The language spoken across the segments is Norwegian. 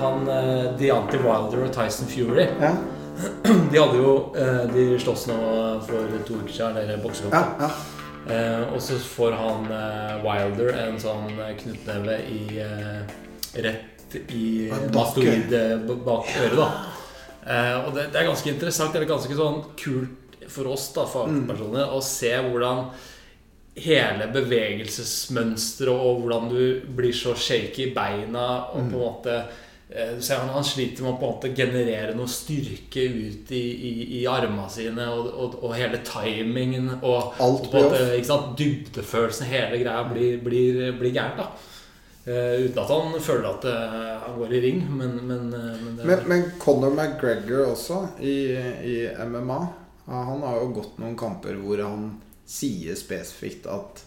han eh, Deontay Wilder og Tyson Fury Ja, De hadde jo eh, De slåss nå for to uker siden, eller boksekamp. ja, ja. Eh, og så får han Wilder en sånn knyttneve i Rett i mastoid bak øret, da. Og det, det er ganske interessant. Det er ganske sånn kult for oss da, fagpersoner å se hvordan hele bevegelsesmønsteret og hvordan du blir så shaky i beina og på en måte Du ser han, han sliter med å på en måte generere noe styrke ut i, i, i armene sine, og, og, og hele timingen og, Alt og måte, Dybdefølelsen, hele greia blir, blir, blir gærent. da Eh, uten at han føler at uh, han går i ring, men, men, uh, men, Men, men Conor McGregor også, i, i MMA Han har jo gått noen kamper hvor han sier spesifikt at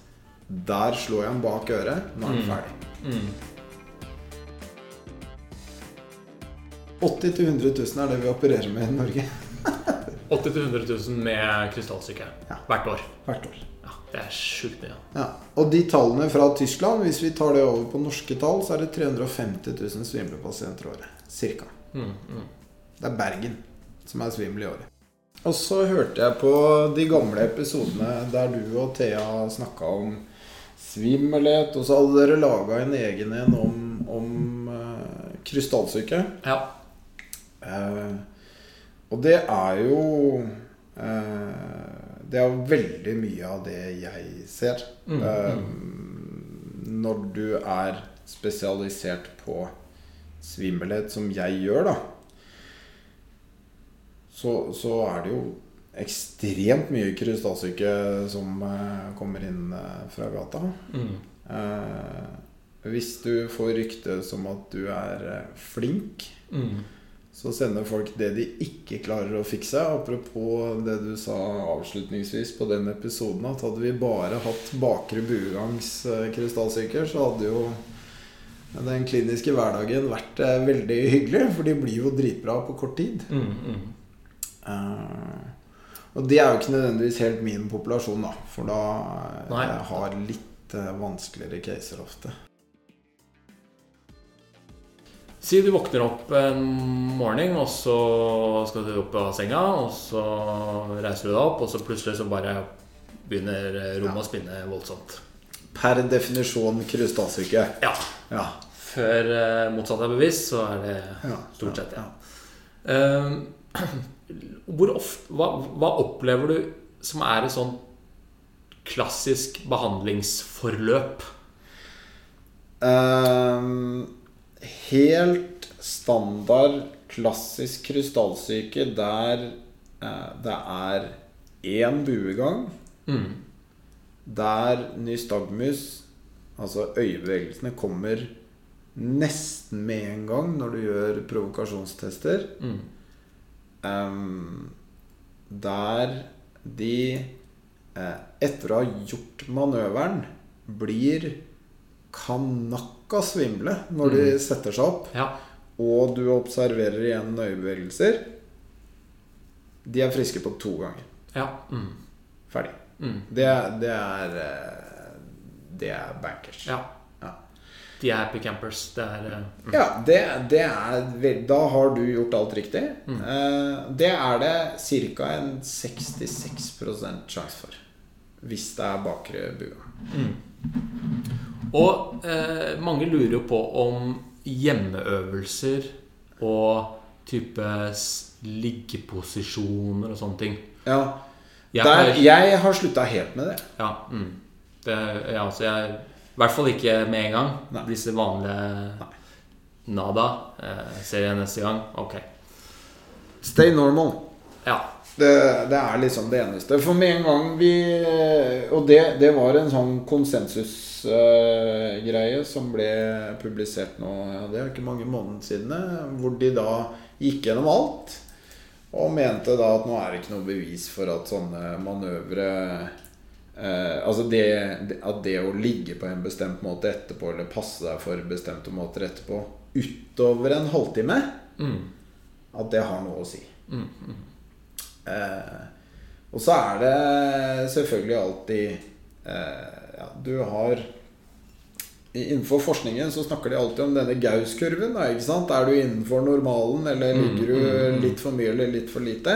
der slår jeg han bak øret, nå er han Mm. ferdig. mm, 80 000-100 000 er det vi opererer med i Norge 80 000-100 000 med krystallsyke Ja. hvert år. hvert år. Ja, det er sjukt mye. Ja. Og de tallene fra Tyskland, hvis vi tar det over på norske tall, så er det 350 000 svimlepasienter i året. Cirka. Mm, mm. Det er Bergen som er svimmel i året. Og så hørte jeg på de gamle episodene der du og Thea snakka om svimmelhet, og så hadde dere laga en egen en om, om uh, krystallsyke. Ja. Eh, og det er jo eh, Det er jo veldig mye av det jeg ser. Mm, Eh, når du er spesialisert på svimmelhet, som jeg gjør, da, så, så er det jo ekstremt mye krystallsyke som eh, kommer inn eh, fra gata. Mm. Eh, hvis du får rykte som at du er eh, flink, Mm. Så sender folk det de ikke klarer å fikse. Apropos det du sa avslutningsvis på den episoden, at hadde vi bare hatt bakre buegangs eh, krystallsyker, så hadde jo den kliniske hverdagen vært eh, veldig hyggelig, for de blir jo dritbra på kort tid. Mm, mm. Uh, og det er jo ikke nødvendigvis helt min populasjon, da, for da Nei. jeg har litt vanskeligere caser ofte. Si du våkner opp en morgen, og så skal du opp av senga, og så reiser du deg opp, og så plutselig så bare begynner rommet å spinne voldsomt. Per definisjon krystallsyke. Ja. Ja. Før eh, motsatt er bevisst, så er det Ja, stort sett sett, ja. Eh, hvor ofte, hva, hva opplever du som er et sånn klassisk behandlingsforløp? Ehm, helt standard, klassisk krystallsyke der eh, det er én buegang, Mm. der nystagmus, altså øyebevegelsene, kommer nesten med en gang når du gjør provokasjonstester. Mm. Ehm, der de eh, etter å ha gjort manøveren blir kanakka svimle når de setter seg opp, Ja. og du observerer igjen øyebevegelser. De er friske på to ganger. ja. Mm. Ferdig. Mm. Det, det er eh, Det er bankers. ja. Ja. De er happy campers. Det er eh, mm. Ja, det, det er Da har du gjort alt riktig. Mm. Eh, det er det ca. en 66 sjanse for. Hvis det er bakre bua. Og eh, mange lurer jo på om hjemmeøvelser og type liggeposisjoner og sånne ting. Ja, Jeg der, jeg har slutta helt med det. Ja, mm. det, ja altså jeg, I hvert fall ikke med en gang. Nei. Disse vanlige Nada. Eh, ser jeg neste gang. Ok. Stay normal. Ja. Det, det er liksom det eneste. For med en gang vi Og det, det var en sånn konsensusgreie som ble publisert nå ja, Det er ikke mange måneder siden. eh, Hvor de da gikk gjennom alt. Og mente da at nå er det ikke noe bevis for at sånne manøvre eh, Altså det, det, at det å ligge på en bestemt måte etterpå, eller passe deg for bestemte måter etterpå, utover en halvtime, Mm. at det har noe å si. Mm. Mm. Eh, og så er det selvfølgelig alltid eh, ja, Du har Innenfor forskningen så snakker de alltid om denne Gaus-kurven. Er du innenfor normalen, eller Mm, ligger mm, du mm. litt for mye eller litt for lite?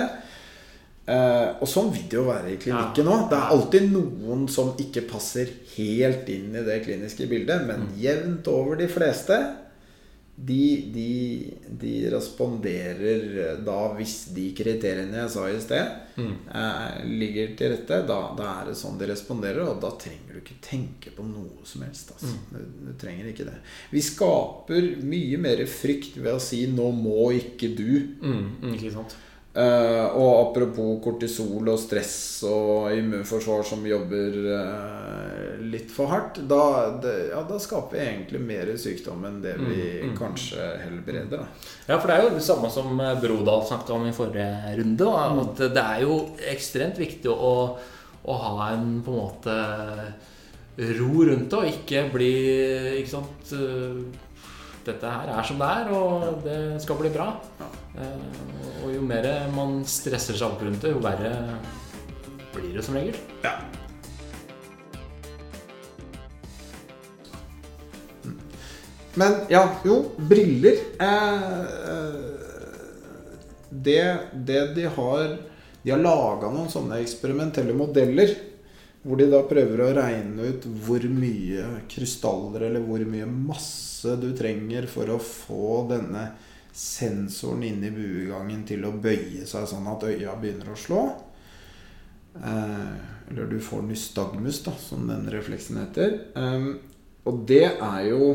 Eh, og sånn vil det jo være i klinikken òg. Det er alltid noen som ikke passer helt inn i det kliniske bildet, Mm. men jevnt over de fleste de, de, de responderer da hvis de kriteriene jeg sa i sted, Mm. eh, ligger til rette. Da, da er det sånn de responderer, og da trenger du ikke tenke på noe som helst. Altså. Du, du trenger ikke det. Vi skaper mye mer frykt ved å si 'nå må ikke du'. Mm, mm, ikke sant? Eh, og apropos kortisol og stress og immunforsvar som jobber uh, litt for hardt, da, det, ja, da skaper vi egentlig mer sykdom enn det vi Mm, mm. kanskje helbreder. Da. Ja, for det er jo det samme som eh, Brodal snakket om i forrige runde. Da, at det er jo ekstremt viktig å, å ha en på en måte ro rundt det, og ikke bli Ikke sant Dette her er som det er, og det skal bli bra. Ja. Eh, Og jo mer man stresser seg opp rundt det, jo verre blir det som regel. Ja. Men ja, jo, briller eh, eh, det, det de har De har laga noen sånne eksperimentelle modeller. Hvor de da prøver å regne ut hvor mye krystaller eller hvor mye masse du trenger for å få denne sensoren inni buegangen til å bøye seg sånn at øya begynner å slå. Eh, eller du får nystagmus, da, som den refleksen heter. Og det er jo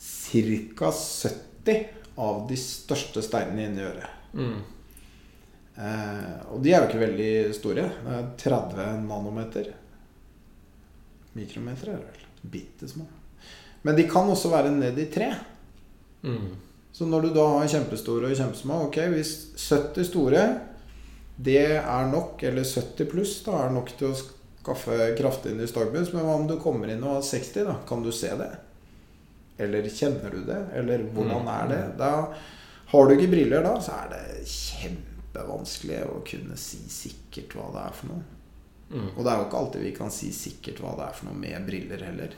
ca. 70 av de største steinene inni øret. Mm. Eh, og de er jo ikke veldig store. Det er 30 nanometer. Mikrometer er det vel. Bitte små. Men de kan også være ned i tre. Mm. Så når du da har kjempestore og kjempesmå Ok, hvis 70 store det er nok, eller 70 pluss, da er nok til å skaffe kraftig nystagmus. Men hva om du kommer inn og har 60, da? Kan du se det? Eller kjenner du det? Eller hvordan Mm. er det? Da har du ikke briller da, så er det kjempevanskelig å kunne si sikkert hva det er for noe. Mm. Og det er jo ikke alltid vi kan si sikkert hva det er for noe med briller heller.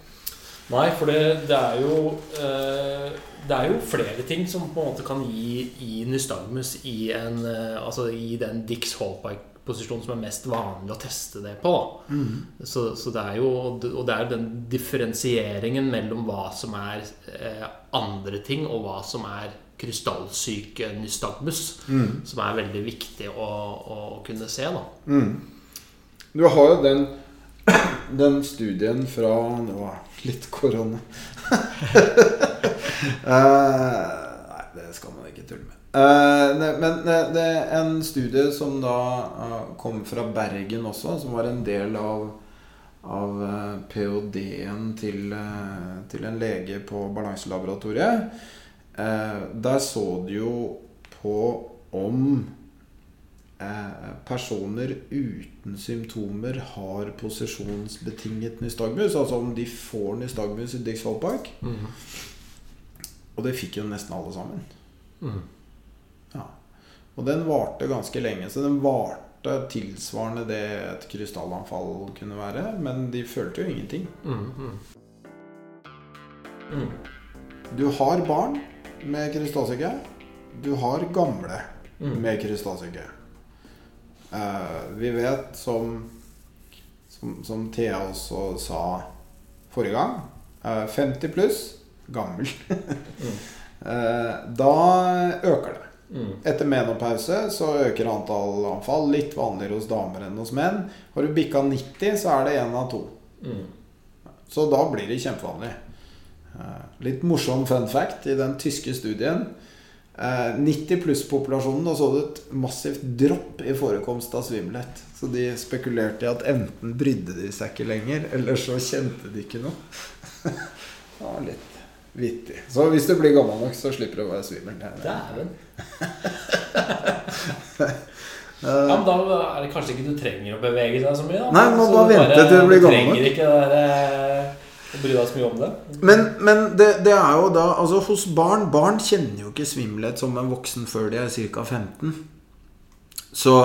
Nei, for det, det er jo eh, Det er jo flere ting som på en måte kan gi, gi nystagmus i, en, eh, altså i den Dix Hallpike-posisjonen som er mest vanlig å teste det på. Da. Så, så det er jo Og det er den differensieringen mellom hva som er eh, andre ting, og hva som er krystallsyke nystagmus, som er veldig viktig å, å kunne se. da Du har jo den, den studien fra Det var litt korona. Eh, nei, det skal man ikke tulle med. Eh, ne- men det, det er en studie som da eh, kom fra Bergen også, som var en del av, av ph.d.-en til, til en lege på Balanselaboratoriet. Eh, der så du jo på om eh, personer uten symptomer har posisjonsbetinget nystagmus. Altså om de får nystagmus i Dixvoll Park. Mm. Og det fikk jo nesten alle sammen. Mm. Ja. Og den varte ganske lenge, så den varte tilsvarende det et krystallanfall kunne være. Men de følte jo ingenting. Mm. Du har barn med krystallsyke. Du har gamle Mm. med krystallsyke. Uh, vi vet, som, som, som Thea også sa forrige gang uh, 50 pluss gammel. Eh, da øker det. Mm. Etter menopause så øker antall anfall. Litt vanligere hos damer enn hos menn. Har du bikka 90, så er det én av to. Mm. Så da blir det kjempevanlig. Eh, Litt morsom fun fact i den tyske studien. eh, 90 pluss-populasjonen da så du et massivt dropp i forekomst av svimmelhet. Så de spekulerte i at enten brydde de seg ikke lenger, eller så kjente de ikke noe. Det var litt vittig. Så hvis du blir gammel nok, så slipper du å være svimmel. Det Dæven. Ja, men da er det kanskje ikke du trenger å bevege deg så mye. Da. Nei, Så bare du vente til du blir gammel Du nok. trenger ikke det der, eh, bry deg så mye om det. Men, men det, det er jo da Altså hos barn Barn kjenner jo ikke svimmelhet som en voksen før de er ca. 15. Så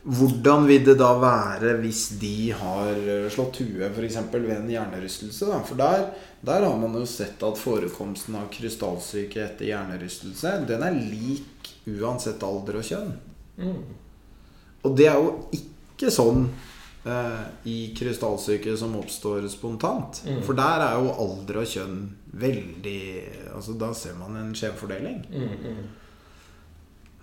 hvordan vil det da være hvis de har eh, slått huet f.eks. ved en hjernerystelse? Da? For der, der har man jo sett at forekomsten av krystallsyke etter hjernerystelse Den er lik uansett alder og kjønn. Og det er jo ikke sånn i krystallsyke som oppstår spontant. For der er jo alder og kjønn veldig Altså Da ser man en skjevfordeling.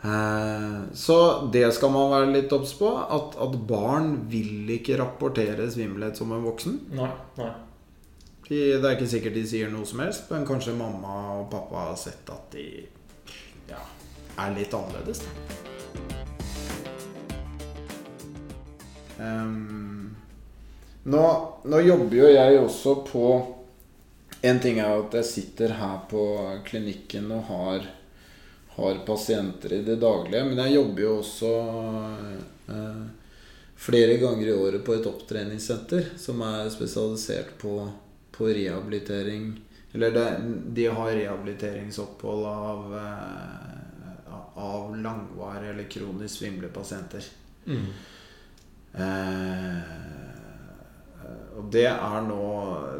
Eh, så det skal man være litt obs på. At, at barn vil ikke rapportere svimmelhet som en voksen. Nei, nei. De, det er ikke sikkert de sier noe som helst, men kanskje mamma og pappa har sett at de ja, er litt annerledes. Da. Ehm, nå, nå jobber jo jeg også på En ting er jo at jeg sitter her på klinikken og har, har pasienter i det daglige, men jeg jobber jo også uh, flere ganger i året på et opptreningssenter som er spesialisert på, på rehabilitering. Eller det, de har rehabiliteringsopphold av, uh, av langvarige eller kronisk svimle pasienter. Mm. Eh, og det er nå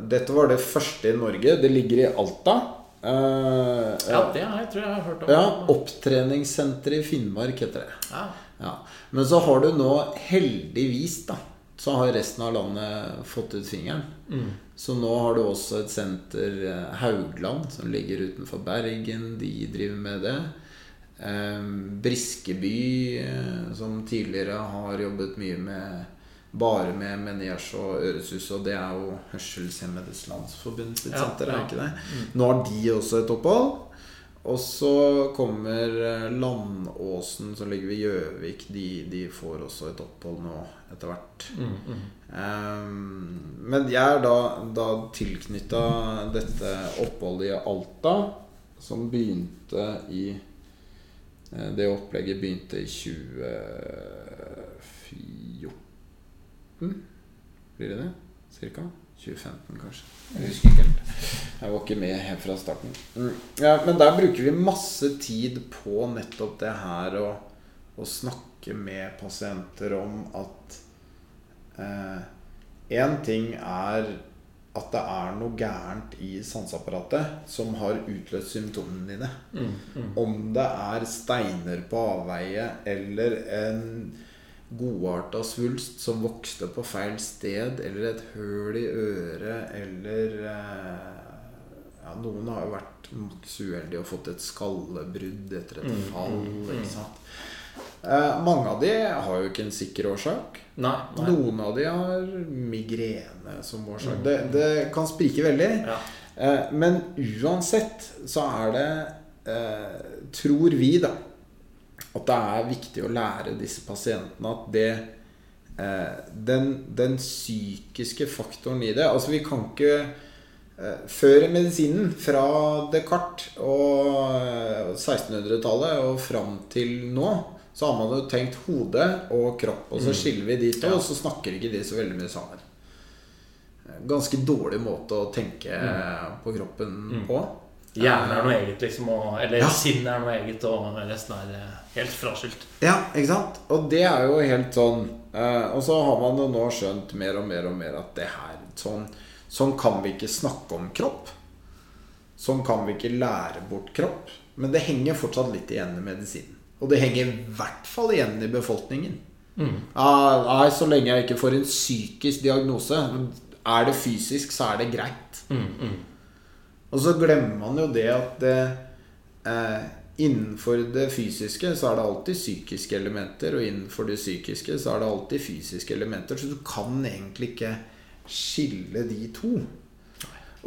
Dette var det første i Norge. Det ligger i Alta. Eh, Ja, det har jeg, tror jeg har hørt om. ja, Opptreningssenteret i Finnmark heter det. Ja. Ja. Men så har du nå, heldigvis, da, så har resten av landet fått ut fingeren. Mm. Så nå har du også et senter, eh, Haugland, som ligger utenfor Bergen. De driver med det. Eh, Briskeby, eh, som tidligere har jobbet mye med bare med Meniers og Øresus, og det er jo Hørselshemmedes Landsforbund sitt Ja, senter, er ikke det? Nå har de også et opphold. Og så kommer eh, Landåsen, som ligger ved Gjøvik. De, de får også et opphold nå etter hvert. Mm, mm. Um, men jeg er da, da tilknytta dette oppholdet i Alta, som begynte i Det opplegget begynte i 2014. Blir det det? Cirka? 2015, kanskje. Jeg husker ikke helt. Jeg var ikke med helt fra starten. Mm. Ja, men der bruker vi masse tid på nettopp det her å, å snakke med pasienter om at Én ting er at det er noe gærent i sanseapparatet som har utløst symptomene dine. Mm, mm. Om det er steiner på avveie eller en godarta svulst som vokste på feil sted, eller et høl i øret, eller eh, ja, Noen har jo vært maksuheldige og fått et skallebrudd etter et Mm, fall. mm, mm. Ikke sant? Eh, mange av de har jo ikke en sikker årsak. Nei, nei. Noen av de har migrene som årsak. Mm. Det, det kan sprike veldig. Ja. Eh, men uansett så er det, eh, tror vi, da, at det er viktig å lære disse pasientene at det eh, den, den psykiske faktoren i det Altså, vi kan ikke eh, Før medisinen, fra Descartes og eh, 1600-tallet og fram til nå, så har man jo tenkt hode og kropp, og så Mm. skiller vi de to, og så snakker ikke de så veldig mye sammen. Ganske dårlig måte å tenke på kroppen Mm. på. Hjernen er noe eget, liksom. Og, eller Ja. sinnet er noe eget, og resten er eh, helt fraskilt. Ja, ikke sant? Og det er jo helt sånn eh, Og så har man jo nå skjønt mer og mer og mer at det her sånn, sånn kan vi ikke snakke om kropp. Sånn kan vi ikke lære bort kropp. Men det henger fortsatt litt igjen i medisinen. Og det henger i hvert fall igjen i befolkningen. Mm. Ah, nei, så lenge jeg ikke får en psykisk diagnose. Er det fysisk, så er det greit. Mm, mm. Og så glemmer man jo det at det, eh, innenfor det fysiske så er det alltid psykiske elementer, og innenfor det psykiske så er det alltid fysiske elementer. Så du kan egentlig ikke skille de to.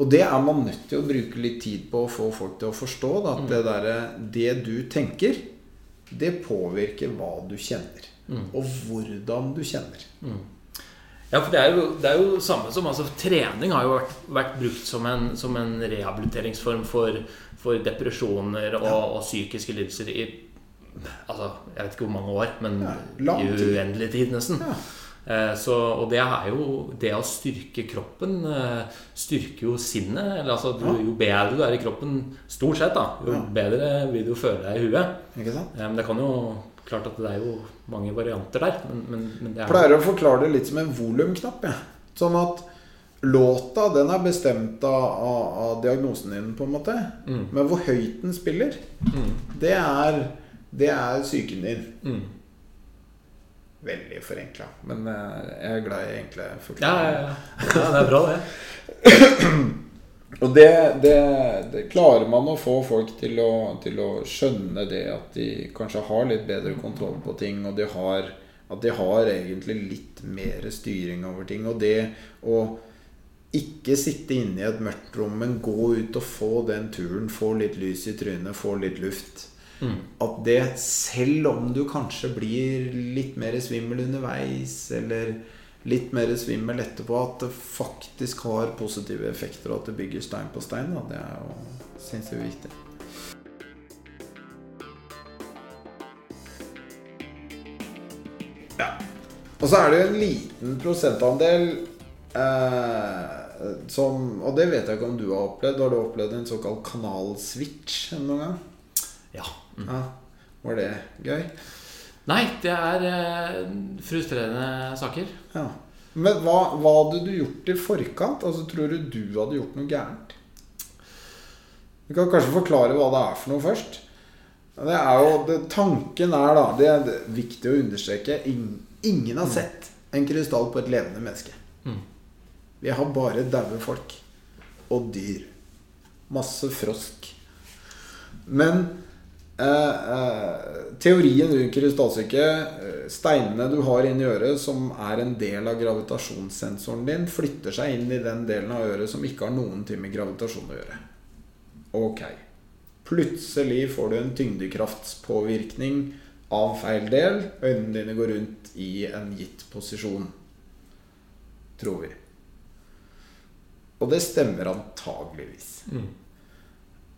Og det er man nødt til å bruke litt tid på å få folk til å forstå. Da, at det, der, det du tenker, det påvirker hva du kjenner. Og hvordan du kjenner. Ja, for det er jo det er jo samme som altså, Trening har jo vært, vært brukt som en, som en rehabiliteringsform for, for depresjoner og, og psykiske lidelser i Altså, jeg vet ikke hvor mange år, men Ja, i uendelig tid, nesten. Ja. Eh, Så, og det er jo Det å styrke kroppen eh, styrker jo sinnet. Eller altså, du, jo bedre du er i kroppen, stort sett, da, jo Ja. bedre vil du føle deg i huet. Ikke sant? Eh, Men det kan jo klart at det er jo mange varianter der, men, men, men det er pleier å forklare det litt som en volumknapp. Ja. Sånn at låta den er bestemt av, av, av diagnosen din, på en måte. Mm. Men hvor høyt den spiller, mm, det er, det er psyken din. mm. Veldig forenkla. Men eh, jeg er glad i enkle Ja, ja, ja. ja, det er bra, det. Og det, det, det klarer man å få folk til å, til å skjønne det at de kanskje har litt bedre kontroll på ting, og de har, at de har egentlig litt mer styring over ting. Og det å ikke sitte inne i et mørkt rom, men gå ut og få den turen, få litt lys i trynet, få litt luft. Mm. At det, selv om du kanskje blir litt mer svimmel underveis, eller litt mer svimmel etterpå, at det faktisk har positive effekter, og at det bygger stein på stein, da, det er jo sinnssykt viktig. Ja. Og så er det jo en liten prosentandel eh, som Og det vet jeg ikke om du har opplevd. Har du opplevd en såkalt kanalswitch noen gang? Ja. Mm. Ja. Var det gøy? Nei, det er eh, frustrerende saker. Ja. Men hva, hva hadde du gjort i forkant? Altså, Tror du du hadde gjort noe gærent? Du kan kanskje forklare hva det er for noe først. Det er jo, det, tanken er da Det er viktig å understreke. Ingen, har sett en krystall på et levende menneske. Mm. Vi har bare daue folk. Og dyr. Masse frosk. Men teorien rundt krystallstykket eh, Steinene du har inni øret, som er en del av gravitasjonssensoren din, flytter seg inn i den delen av øret som ikke har noen ting med gravitasjon å gjøre. Ok. Plutselig får du en tyngdekraftspåvirkning av feil del. Øynene dine går rundt i en gitt posisjon. Tror vi. Og det stemmer antageligvis. Mm.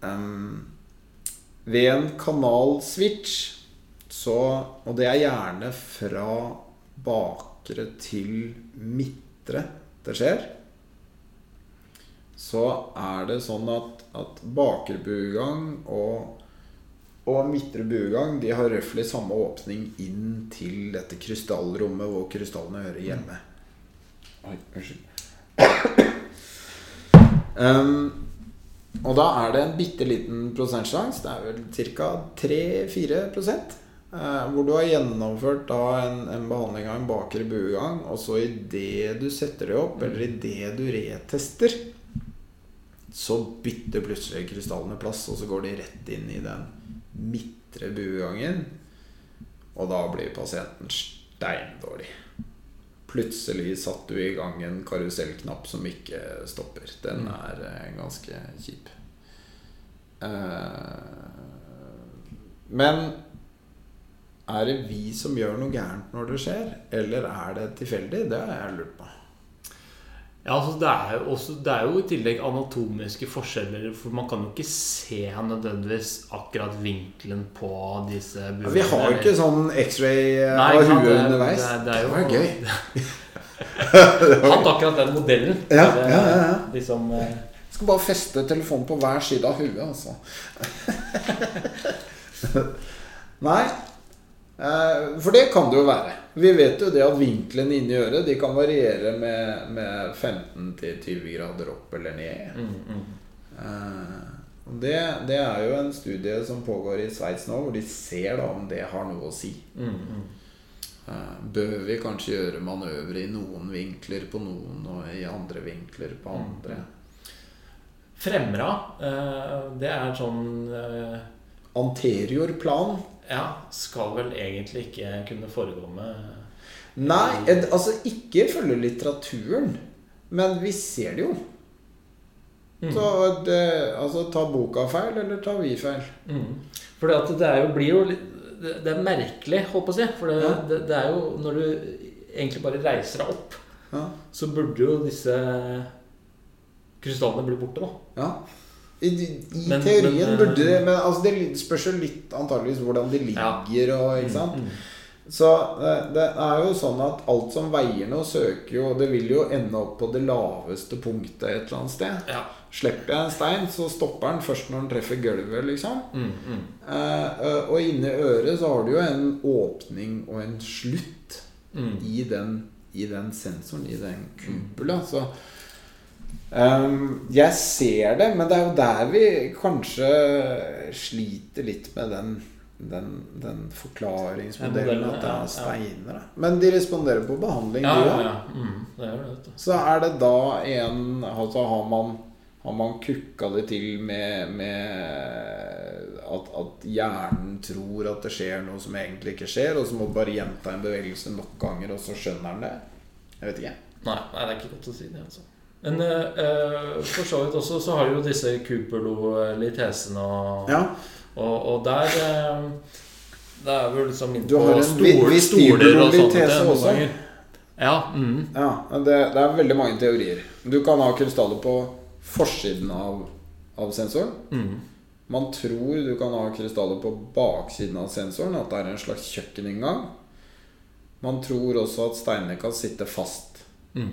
Um, ved en kanalswitch så Og det er gjerne fra bakre til midtre det skjer. Så er det sånn at, at bakre buegang og, og midtre buegang De har røftlig samme åpning inn til dette krystallrommet hvor krystallene hører hjemme. Oi, unnskyld. Um, og da er det en bitte liten prosentsjanse, det er vel ca. 3-4 eh, hvor du har gjennomført da en, en behandling av en bakre buegang, og så idet du setter det opp, eller idet du retester, så bytter plutselig krystallene plass, og så går de rett inn i den midtre buegangen. Og da blir pasienten steindårlig. Plutselig satt du i gang en karusellknapp som ikke stopper. Den er eh, ganske kjip. Eh, men er det vi som gjør noe gærent når det skjer, eller er det tilfeldig? Det har jeg lurt på. Ja, altså det er, jo også, det er jo i tillegg anatomiske forskjeller, for man kan jo ikke se nødvendigvis akkurat vinkelen på disse Ja, vi har jo ikke sånn X-ray eh, av huet det- underveis. det- det er jo- var gøy. Hatt akkurat den modellen. Ja, ja, ja, ja. Liksom, eh, Skal bare feste telefonen på hver side av huet, altså. Nei. For det kan det jo være. Vi vet jo det at vinklene inni øret De kan variere med, med 15-20 grader opp eller ned. mm, mm. Eh, det, det er jo en studie som pågår i Sveits nå, hvor de ser da om det har noe å si. Mm, mm. Eh, Bør vi kanskje gjøre manøvre i noen vinkler på noen, og i andre vinkler på andre? Fremra, eh, det er sånn Anterior plan Ja, skal vel egentlig ikke kunne forekomme Nei, ed- altså ikke følge litteraturen, men vi ser det jo. Mm. Så det, altså ta boka feil, eller ta vi feil? Mm. For det, er jo, blir jo det, det er merkelig, holdt på å si. For det, Ja. det, det er jo Når du egentlig bare reiser deg opp, Ja. så burde jo disse krystallene bli borte, da. ja. I, i Men- teorien men, eh, burde det Men altså, det spørs jo litt antageligvis hvordan de ligger, og ikke sant. Mm, Så det, det er jo sånn at alt som veier noe, søker jo Det vil jo ende opp på det laveste punktet et eller annet sted. Ja. Slipper jeg en stein, så stopper den først når den treffer gulvet, liksom. Mm, mm. Eh, eh, og inni øret så har du jo en åpning og en slutt Mm. i, den, i den sensoren, i den kupula. Så ehm, jeg ser det, men det er jo der vi kanskje sliter litt med den den, den forklaringsmodellen at det er steiner. da. Men de responderer på behandling, Ja, de ja, ja. Mm. Så er det da en Altså har man har man kukka det til med, med at, at hjernen tror at det skjer noe som egentlig ikke skjer, og så må du bare gjenta en bevegelse nok ganger, og så skjønner den det? Jeg vet ikke. Nei, nei, det er ikke godt å si det, altså. Men eh, for så vidt også så har du jo disse Cooperlo-litesene og, Ja, og, og der uh, Det er vel liksom inn Du på har en stol, stoler og sånt. noen ganger. Ja. Mm. ja det, det er veldig mange teorier. Du kan ha krystaller på forsiden av, av sensoren. Mm. Man tror du kan ha krystaller på baksiden av sensoren, at det er en slags kjøkkeninngang. Man tror også at steinene kan sitte fast. Mm.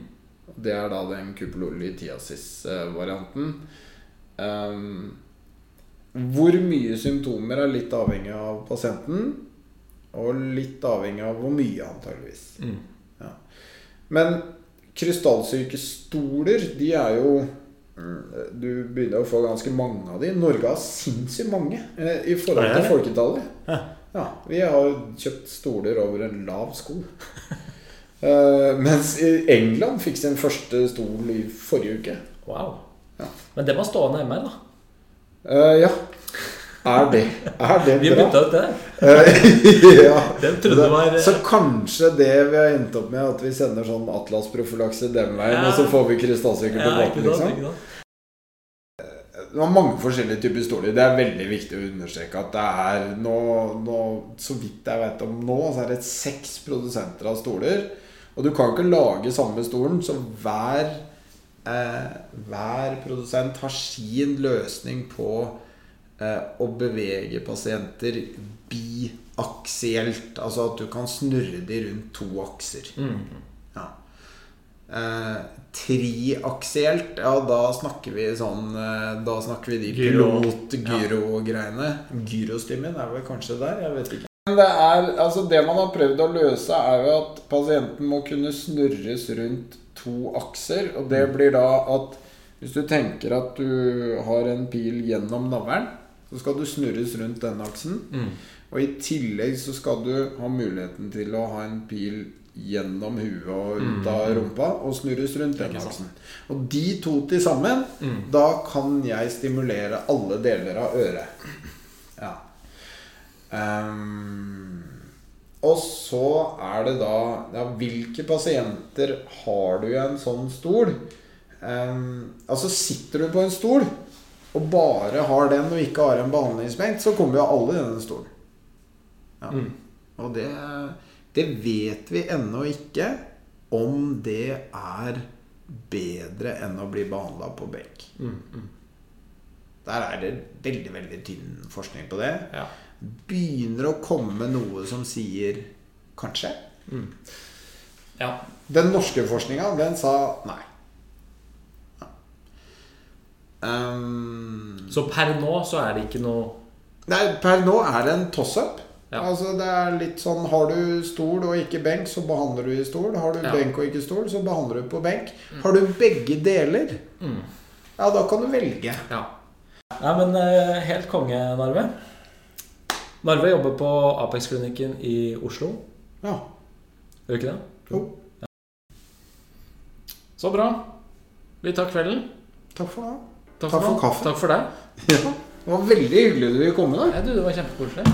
Det er da den kupololitiasis-varianten. Um, hvor mye symptomer er litt avhengig av pasienten, og litt avhengig av hvor mye, antageligvis. Mm. Men krystallsyke stoler, de er jo mm, Du begynner å få ganske mange av de. Norge har sinnssykt mange eh, i forhold til folketallet. Ja. Ja, vi har kjøpt stoler over en lav sko. Eh, mens England fikk sin første stol i forrige uke. Wow. Ja. Men det var stående hjemme, da. Uh, ja. Er det, er det Vi bra? bytta ut det. Eh, ja. Den trodde det var Så kanskje det vi har endt opp med, at vi sender sånn Atlas-profylakse den veien, Ja. og så får vi krystallsyker ja, tilbake, liksom. Det var mange forskjellige typer stoler. Det er veldig viktig å understreke at det er nå, nå Så vidt jeg vet om nå, så er det seks produsenter av stoler. Og du kan ikke lage samme stolen, så hver, eh, hver produsent har sin løsning på eh, å bevege pasienter biaksielt. Altså at du kan snurre de rundt to akser. Mm. Ja. Eh, triaksielt, ja, da snakker vi sånn eh, Da snakker vi de Gyro. pilot-gyro-greiene. Gyrostimmen er vel kanskje der? Jeg vet ikke. Det er Altså, det man har prøvd å løse, er jo at pasienten må kunne snurres rundt to akser. Og det blir da at hvis du tenker at du har en pil gjennom navlen, så skal du snurres rundt den aksen. Mm. Og i tillegg så skal du ha muligheten til å ha en pil gjennom huet og ut av rumpa og snurres rundt den aksen. Og de to til sammen, Mm. da kan jeg stimulere alle deler av øret. Ehm, og så er det da ja, Hvilke pasienter har du i en sånn stol? Um, altså Sitter du på en stol og bare har den og ikke har en behandlingsbenk, så kommer jo alle i denne stolen. Ja. Mm. Og det, det vet vi ennå ikke om det er bedre enn å bli behandla på benk. Mm. Mm. Der er det veldig, veldig tynn forskning på det. Ja. Begynner å komme noe som sier kanskje. ja. Den norske forskninga, den sa nei. Ja. Um, Så per nå så er det ikke noe Nei, per nå er det en toss-up. Ja. Altså det er litt sånn Har du stol og ikke benk, så behandler du i stol. Har du Ja. benk og ikke stol, så behandler du på benk. Har du begge deler, mm. ja, da kan du velge. Ja. Nei, men eh, helt konge, Narve. Narve jobber på Apex-klinikken i Oslo. Ja. Gjør du ikke det? Jo. Så bra. Vi tar kvelden. Takk for det. Takk Takk for nå. kaffe. Takk for deg. Ja. Det var veldig hyggelig du ville komme. da Ja, du, det var kjempekoselig.